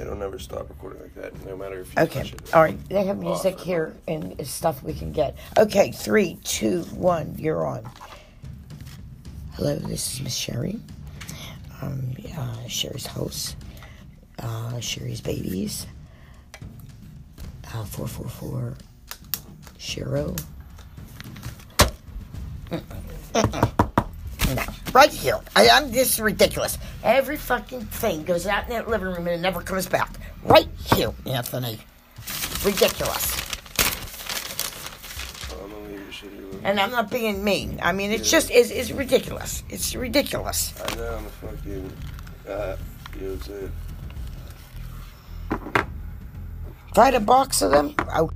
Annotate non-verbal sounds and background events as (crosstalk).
It'll never stop recording like that, no matter if you Okay. touch it. All right. They have music Off. here and stuff we can get. Okay. Three, two, one. You're on. Hello. This is Miss Sherry. Um, uh, Sherry's house. Uh, Sherry's babies. Uh, four four four. Shiro. (laughs) right here. I, I'm this is ridiculous. Every fucking thing goes out in that living room and it never comes back. Right here, Anthony. Ridiculous. I'm gonna leave your shitty room. And I'm not being mean. I mean, it's just it's, it's ridiculous. It's ridiculous. I know I'm a fucking. Uh, you know what I'm saying? If a box of them, I